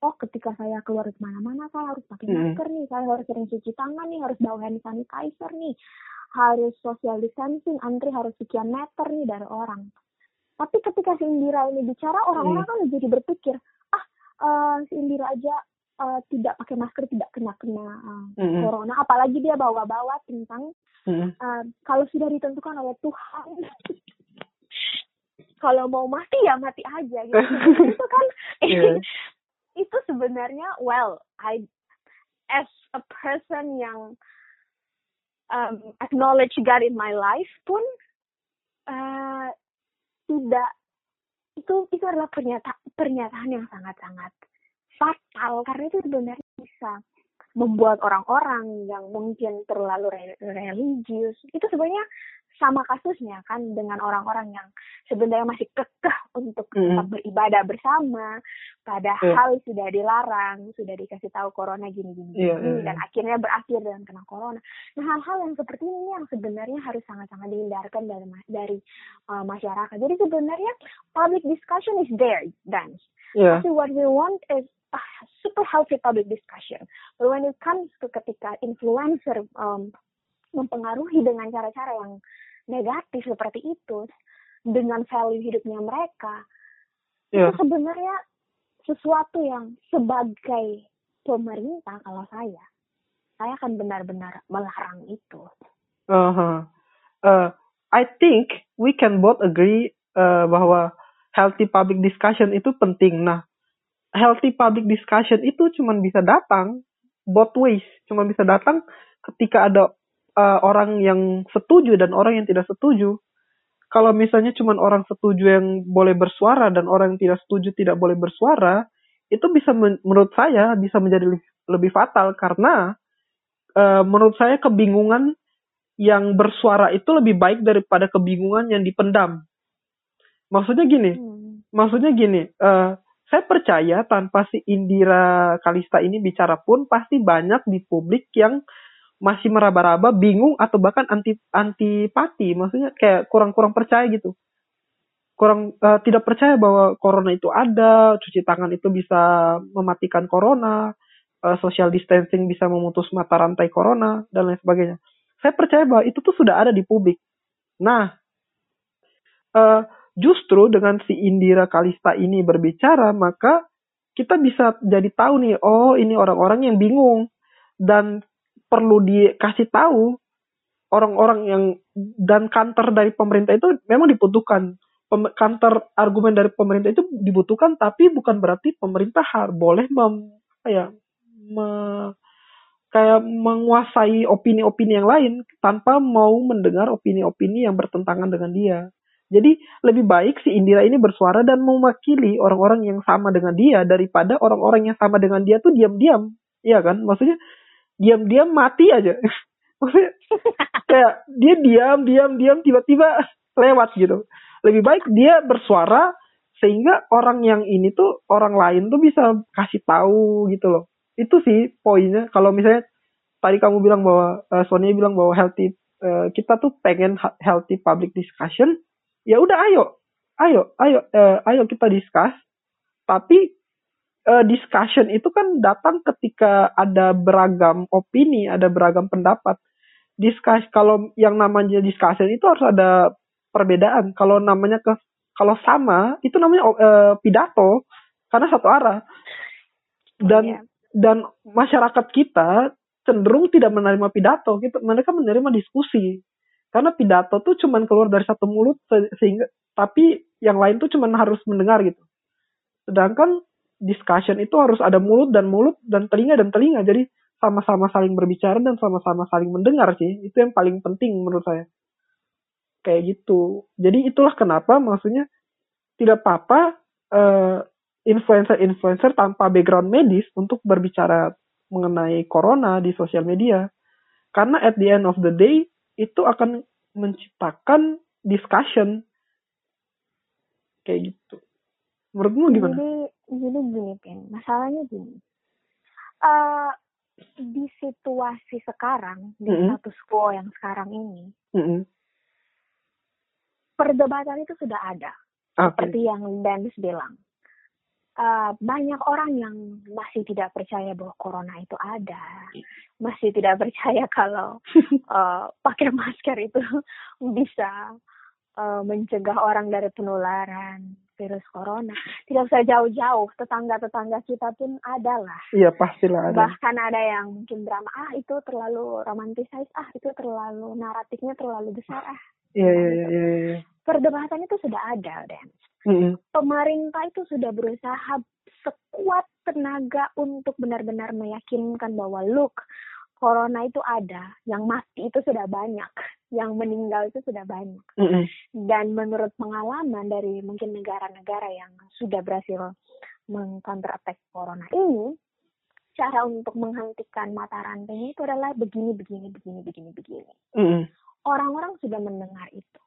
oh ketika saya keluar ke mana-mana saya harus pakai masker nih, saya harus sering cuci tangan nih, harus bawa hand sanitizer nih, harus social distancing, antri harus sekian meter nih dari orang. Tapi ketika si Indira ini bicara, orang-orang mm. kan jadi berpikir, ah uh, si Indira aja uh, tidak pakai masker tidak kena kena uh, mm-hmm. corona apalagi dia bawa-bawa tentang mm-hmm. uh, kalau sudah ditentukan oleh Tuhan kalau mau mati ya mati aja gitu itu kan yeah. itu sebenarnya well I as a person yang um, acknowledge God in my life pun uh, tidak itu itu adalah pernyataan pernyataan yang sangat sangat fatal karena itu sebenarnya bisa membuat orang-orang yang mungkin terlalu religius itu sebenarnya sama kasusnya kan dengan orang-orang yang sebenarnya masih kekeh untuk mm. tetap beribadah bersama padahal yeah. sudah dilarang sudah dikasih tahu corona gini gini, yeah, yeah, dan iya. akhirnya berakhir dengan kena corona nah hal-hal yang seperti ini yang sebenarnya harus sangat-sangat dihindarkan dari dari uh, masyarakat jadi sebenarnya public discussion is there dan yeah. what we want is super healthy public discussion. But when it comes to ketika influencer um, mempengaruhi dengan cara-cara yang negatif seperti itu, dengan value hidupnya mereka, yeah. itu sebenarnya sesuatu yang sebagai pemerintah kalau saya, saya akan benar-benar melarang itu. Uh -huh. uh, I think we can both agree uh, bahwa healthy public discussion itu penting. Nah, healthy public discussion itu cuma bisa datang both ways, cuma bisa datang ketika ada uh, orang yang setuju dan orang yang tidak setuju. Kalau misalnya cuma orang setuju yang boleh bersuara dan orang yang tidak setuju tidak boleh bersuara, itu bisa men menurut saya bisa menjadi lebih, fatal karena uh, menurut saya kebingungan yang bersuara itu lebih baik daripada kebingungan yang dipendam. Maksudnya gini, hmm. maksudnya gini, uh, saya percaya tanpa si Indira Kalista ini bicara pun pasti banyak di publik yang masih meraba-raba, bingung atau bahkan anti antipati, maksudnya kayak kurang-kurang percaya gitu. Kurang uh, tidak percaya bahwa corona itu ada, cuci tangan itu bisa mematikan corona, uh, social distancing bisa memutus mata rantai corona dan lain sebagainya. Saya percaya bahwa itu tuh sudah ada di publik. Nah, uh, justru dengan si Indira Kalista ini berbicara, maka kita bisa jadi tahu nih, oh ini orang-orang yang bingung dan perlu dikasih tahu orang-orang yang dan kantor dari pemerintah itu memang dibutuhkan kantor argumen dari pemerintah itu dibutuhkan tapi bukan berarti pemerintah harus boleh mem, ya me, kayak menguasai opini-opini yang lain tanpa mau mendengar opini-opini yang bertentangan dengan dia. Jadi lebih baik si Indira ini bersuara dan mewakili orang-orang yang sama dengan dia daripada orang-orang yang sama dengan dia tuh diam-diam. Iya kan? Maksudnya diam-diam mati aja. Maksudnya kayak dia diam, diam, diam tiba-tiba lewat gitu lebih baik dia bersuara sehingga orang yang ini tuh orang lain tuh bisa kasih tahu gitu loh itu sih poinnya kalau misalnya tadi kamu bilang bahwa uh, Sonia bilang bahwa healthy uh, kita tuh pengen healthy public discussion ya udah ayo ayo ayo uh, ayo kita discuss tapi uh, discussion itu kan datang ketika ada beragam opini ada beragam pendapat discuss kalau yang namanya discussion itu harus ada perbedaan. Kalau namanya ke kalau sama itu namanya uh, pidato karena satu arah. Dan oh, yeah. dan masyarakat kita cenderung tidak menerima pidato, gitu. Mereka menerima diskusi. Karena pidato tuh cuman keluar dari satu mulut sehingga tapi yang lain tuh cuman harus mendengar gitu. Sedangkan discussion itu harus ada mulut dan mulut dan telinga dan telinga. Jadi sama-sama saling berbicara dan sama-sama saling mendengar sih. Itu yang paling penting menurut saya kayak gitu. Jadi itulah kenapa maksudnya tidak apa-apa uh, influencer-influencer tanpa background medis untuk berbicara mengenai corona di sosial media. Karena at the end of the day itu akan menciptakan discussion kayak gitu. Menurutmu gimana? Jadi, jadi gini, Pin. Masalahnya gini. Uh, di situasi sekarang, di mm -hmm. status quo yang sekarang ini, mm -hmm perdebatan itu sudah ada. Okay. Seperti yang Dennis bilang. Uh, banyak orang yang masih tidak percaya bahwa corona itu ada, masih tidak percaya kalau uh, pakai masker itu bisa uh, mencegah orang dari penularan virus corona. Tidak usah jauh-jauh, tetangga-tetangga kita pun ada lah. Iya pastilah ada. Bahkan ada yang mungkin drama, ah itu terlalu romantisais, ah itu terlalu naratifnya terlalu besar, ah. Iya iya iya. Perdebatan itu sudah ada, Dan. Mm-hmm. Pemerintah itu sudah berusaha sekuat tenaga untuk benar-benar meyakinkan bahwa look, corona itu ada, yang mati itu sudah banyak, yang meninggal itu sudah banyak. Mm-hmm. Dan menurut pengalaman dari mungkin negara-negara yang sudah berhasil mengcounter attack corona ini, cara untuk menghentikan mata rantai itu adalah begini, begini, begini, begini, begini. Mm-hmm. Orang-orang sudah mendengar itu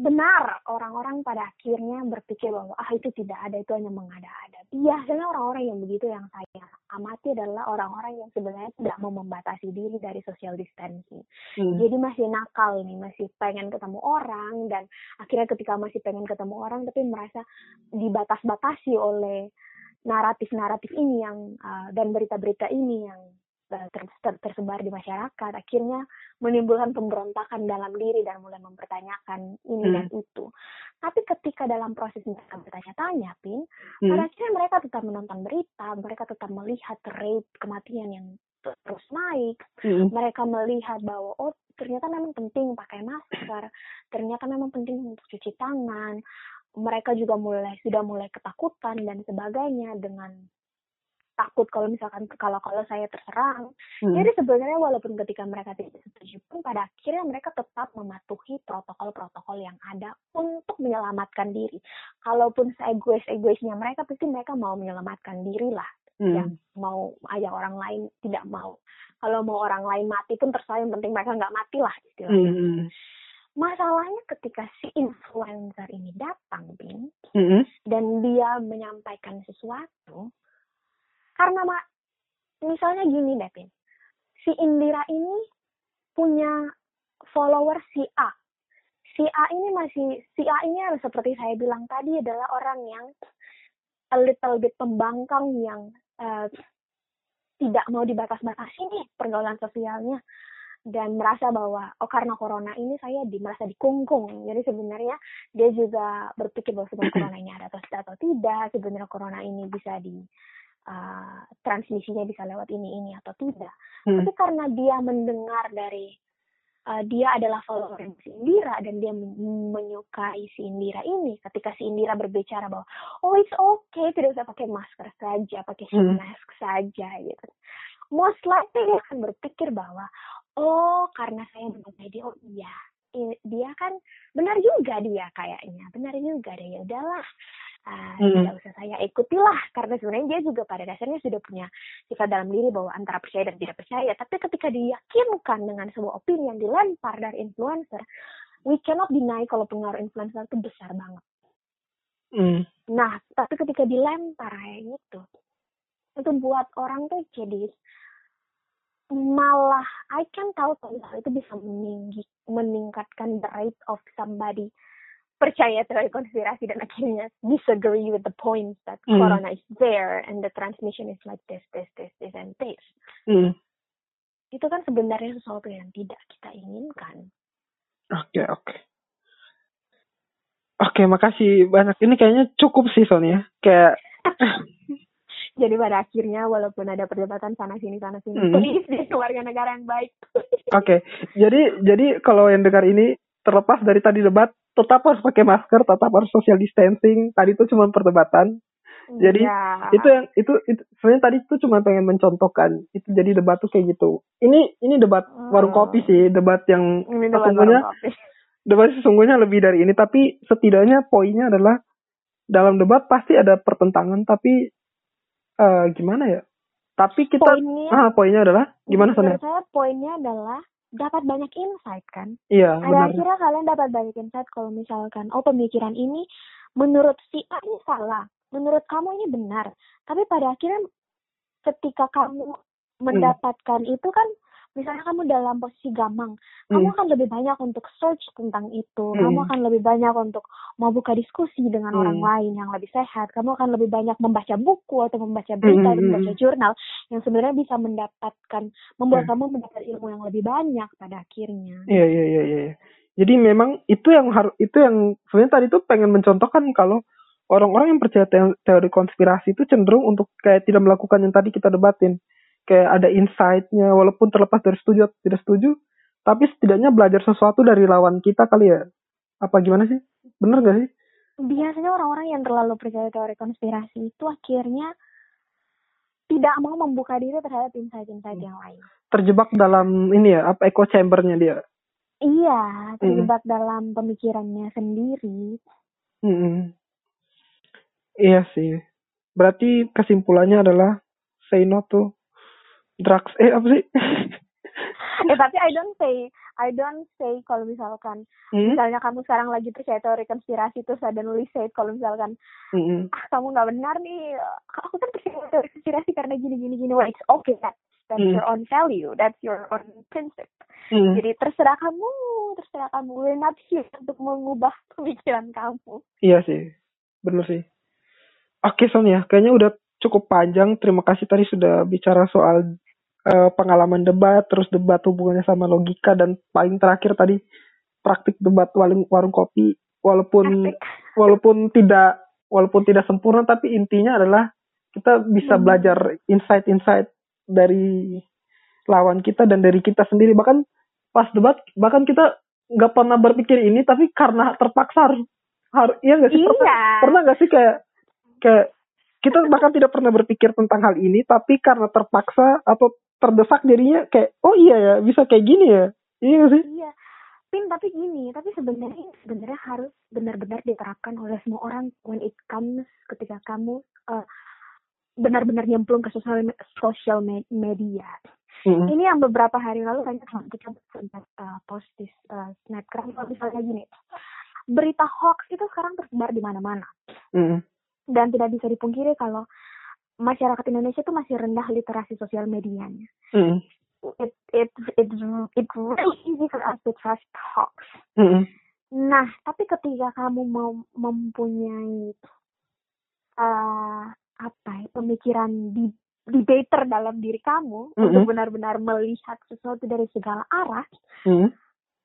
benar orang-orang pada akhirnya berpikir bahwa ah itu tidak ada itu hanya mengada-ada. Biasanya orang-orang yang begitu yang saya amati adalah orang-orang yang sebenarnya tidak mau membatasi diri dari social distancing. Hmm. Jadi masih nakal nih, masih pengen ketemu orang dan akhirnya ketika masih pengen ketemu orang tapi merasa dibatas-batasi oleh naratif-naratif ini yang uh, dan berita-berita ini yang tersebar di masyarakat akhirnya menimbulkan pemberontakan dalam diri dan mulai mempertanyakan ini hmm. dan itu tapi ketika dalam proses mereka bertanya-tanya pin hmm. pada akhirnya mereka tetap menonton berita mereka tetap melihat rate kematian yang terus naik hmm. mereka melihat bahwa oh ternyata memang penting pakai masker ternyata memang penting untuk cuci tangan mereka juga mulai sudah mulai ketakutan dan sebagainya dengan takut kalau misalkan kalau kalau saya terserang. Hmm. Jadi sebenarnya walaupun ketika mereka tidak setuju pun pada akhirnya mereka tetap mematuhi protokol-protokol yang ada untuk menyelamatkan diri. Kalaupun egois-egoisnya mereka pasti mereka mau menyelamatkan diri lah. Hmm. Ya, mau aja orang lain tidak mau. Kalau mau orang lain mati pun terserah yang penting mereka nggak mati lah istilahnya. Hmm. Masalahnya ketika si influencer ini datang, Bin, mm-hmm. dan dia menyampaikan sesuatu, karena mak misalnya gini deh Pin si Indira ini punya follower si A. Si A ini masih si A ini harus seperti saya bilang tadi adalah orang yang a little bit pembangkang yang uh, tidak mau dibatas-batasi nih pergaulan sosialnya. Dan merasa bahwa oh karena corona ini saya di merasa dikungkung. Jadi sebenarnya dia juga berpikir bahwa sebenarnya corona ini ada atau, atau tidak sebenarnya corona ini bisa di uh, transmisinya bisa lewat ini ini atau tidak hmm. tapi karena dia mendengar dari uh, dia adalah follower si Indira dan dia menyukai si Indira ini ketika si Indira berbicara bahwa oh it's okay tidak usah pakai masker saja pakai hmm. mask saja gitu most likely dia akan berpikir bahwa oh karena saya mencintai dia oh iya dia kan benar juga dia kayaknya benar juga deh ya udahlah uh, hmm. tidak usah saya ikutilah karena sebenarnya dia juga pada dasarnya sudah punya sifat dalam diri bahwa antara percaya dan tidak percaya tapi ketika diyakinkan dengan sebuah opini yang dilempar dari influencer we cannot deny kalau pengaruh influencer itu besar banget hmm. nah tapi ketika dilempar kayak gitu itu buat orang tuh jadi malah I can tahu kalau itu bisa meninggi, meningkatkan the rate of somebody percaya teori konspirasi dan akhirnya disagree with the point that mm. corona is there and the transmission is like this, this, this, this, and this. Mm. Itu kan sebenarnya sesuatu yang tidak kita inginkan. Oke, okay, oke. Okay. Oke, okay, makasih banyak. Ini kayaknya cukup sih Sonia. Kayak jadi pada akhirnya walaupun ada perdebatan sana sini sana sini hmm. please jadi warga negara yang baik oke okay. jadi jadi kalau yang dengar ini terlepas dari tadi debat tetap harus pakai masker tetap harus social distancing tadi itu cuma perdebatan jadi ya. itu yang itu, itu sebenarnya tadi itu cuma pengen mencontohkan itu jadi debat tuh kayak gitu ini ini debat hmm. warung kopi sih debat yang ini debat sesungguhnya debat sesungguhnya lebih dari ini tapi setidaknya poinnya adalah dalam debat pasti ada pertentangan tapi uh, gimana ya? Tapi kita poinnya, ah poinnya adalah gimana Menurut saya poinnya adalah dapat banyak insight kan? Iya. Ada akhirnya kalian dapat banyak insight kalau misalkan oh pemikiran ini menurut si A ini salah, menurut kamu ini benar. Tapi pada akhirnya ketika kamu hmm. mendapatkan hmm. itu kan misalnya kamu dalam posisi gamang, hmm. kamu akan lebih banyak untuk search tentang itu, hmm. kamu akan lebih banyak untuk mau buka diskusi dengan hmm. orang lain yang lebih sehat, kamu akan lebih banyak membaca buku atau membaca berita, hmm. atau membaca jurnal yang sebenarnya bisa mendapatkan, membuat hmm. kamu mendapat ilmu yang lebih banyak pada akhirnya. Iya iya iya. iya. Jadi memang itu yang harus itu yang sebenarnya tadi tuh pengen mencontohkan kalau orang-orang yang percaya teori konspirasi itu cenderung untuk kayak tidak melakukan yang tadi kita debatin kayak ada insight-nya walaupun terlepas dari setuju atau tidak setuju tapi setidaknya belajar sesuatu dari lawan kita kali ya. Apa gimana sih? Bener gak sih? Biasanya orang-orang yang terlalu percaya teori konspirasi itu akhirnya tidak mau membuka diri terhadap insight-insight hmm. yang lain. Terjebak dalam ini ya apa echo chambernya dia? Iya terjebak hmm. dalam pemikirannya sendiri. Hmm. iya sih. Berarti kesimpulannya adalah say no to drugs eh apa sih eh tapi I don't say I don't say kalau misalkan hmm? misalnya kamu sekarang lagi percaya teori konspirasi terus ada nulis say kalau misalkan hmm. ah kamu nggak benar nih aku kan percaya teori konspirasi karena gini gini gini well it's okay that that's hmm. your own value that's your own principle hmm. jadi terserah kamu terserah kamu we're not here untuk mengubah pemikiran kamu iya sih benar sih oke Sonia kayaknya udah cukup panjang terima kasih tadi sudah bicara soal uh, pengalaman debat, terus debat hubungannya sama logika dan paling terakhir tadi praktik debat warung warung kopi walaupun walaupun tidak walaupun tidak sempurna tapi intinya adalah kita bisa hmm. belajar insight-insight dari lawan kita dan dari kita sendiri bahkan pas debat bahkan kita nggak pernah berpikir ini tapi karena terpaksa harus harus iya nggak sih iya. pernah pernah nggak sih kayak kayak kita bahkan tidak pernah berpikir tentang hal ini tapi karena terpaksa atau terdesak jadinya kayak oh iya ya bisa kayak gini ya. Iya gak sih? Iya. Pin tapi gini tapi sebenarnya sebenarnya harus benar-benar diterapkan oleh semua orang when it comes ketika kamu uh, benar-benar nyemplung ke sosial sosial media. Mm-hmm. ini yang beberapa hari lalu banyak kita sempat uh, post di uh, snapgram. Kalau misalnya gini berita hoax itu sekarang tersebar di mana-mana. Mm-hmm. dan tidak bisa dipungkiri kalau masyarakat Indonesia itu masih rendah literasi sosial medianya. Mm. It it it it really easy for us to trust talks. Mm. Nah, tapi ketika kamu mau mempunyai uh, apa ya, pemikiran di debater dalam diri kamu mm -hmm. untuk benar-benar melihat sesuatu dari segala arah, mm -hmm.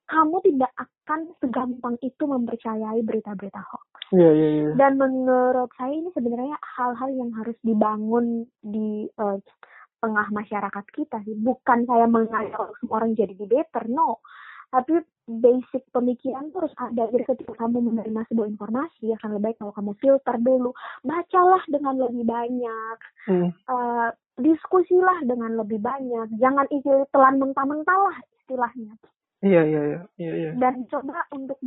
Kamu tidak akan segampang itu mempercayai berita-berita hoax. Yeah, yeah, yeah. Dan menurut saya ini sebenarnya hal-hal yang harus dibangun di uh, tengah masyarakat kita sih. Bukan saya mengajak semua orang jadi debater, no tapi basic pemikiran tuh harus ada jadi ketika kamu menerima sebuah informasi akan lebih baik kalau kamu filter dulu bacalah dengan lebih banyak hmm. uh, diskusilah dengan lebih banyak jangan isi telan mentah-mentah lah istilahnya iya iya iya iya, iya. dan coba untuk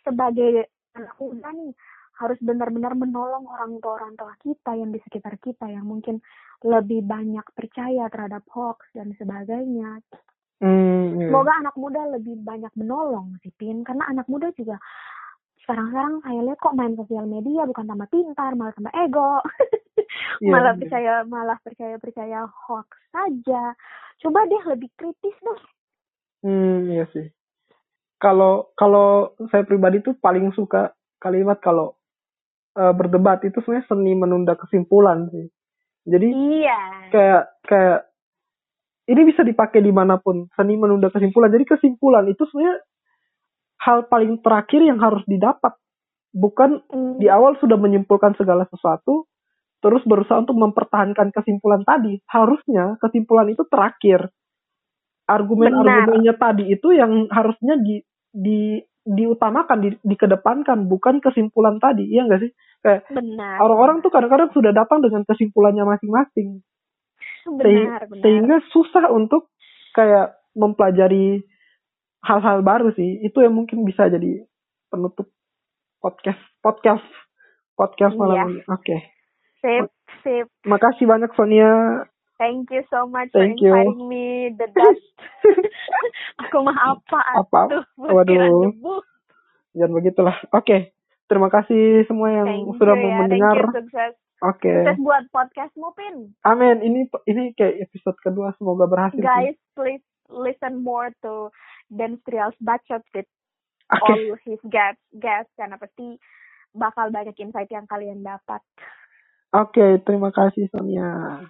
sebagai anak muda nih harus benar-benar menolong orang tua orang tua kita yang di sekitar kita yang mungkin lebih banyak percaya terhadap hoax dan sebagainya Hmm, iya. Semoga anak muda lebih banyak menolong sih Pin karena anak muda juga sekarang-sekarang saya lihat kok main sosial media bukan tambah pintar malah tambah ego yeah, malah yeah. percaya malah percaya percaya hoax saja coba deh lebih kritis deh hmm iya sih. Kalau kalau saya pribadi tuh paling suka kalimat kalau uh, berdebat itu sebenarnya seni menunda kesimpulan sih. Jadi iya. kayak kayak ini bisa dipakai di mana pun seni menunda kesimpulan. Jadi kesimpulan itu sebenarnya hal paling terakhir yang harus didapat. Bukan hmm. di awal sudah menyimpulkan segala sesuatu terus berusaha untuk mempertahankan kesimpulan tadi. Harusnya kesimpulan itu terakhir argumen-argumennya tadi itu yang harusnya di di diutamakan di, dikedepankan bukan kesimpulan tadi iya enggak sih? Kayak orang-orang tuh kadang-kadang sudah datang dengan kesimpulannya masing-masing. Benar, benar. sehingga susah untuk kayak mempelajari hal-hal baru sih. Itu yang mungkin bisa jadi penutup podcast podcast podcast malam iya. ini. Oke. Okay. sip sip. Makasih banyak Sonia Thank you so much Thank for inviting you. me the best. Aku mah apa? Apa? Tuh, Waduh. Jangan begitulah. Oke. Okay. Terima kasih semua yang Thank sudah you, ya. mendengar. Thank you, Oke. Okay. Sukses buat podcastmu, Pin. Amin. Ini ini kayak episode kedua semoga berhasil. Guys, sih. please listen more to Dan Trials Bacot with okay. all his guests, guests karena pasti bakal banyak insight yang kalian dapat. Oke, okay, terima kasih Sonia.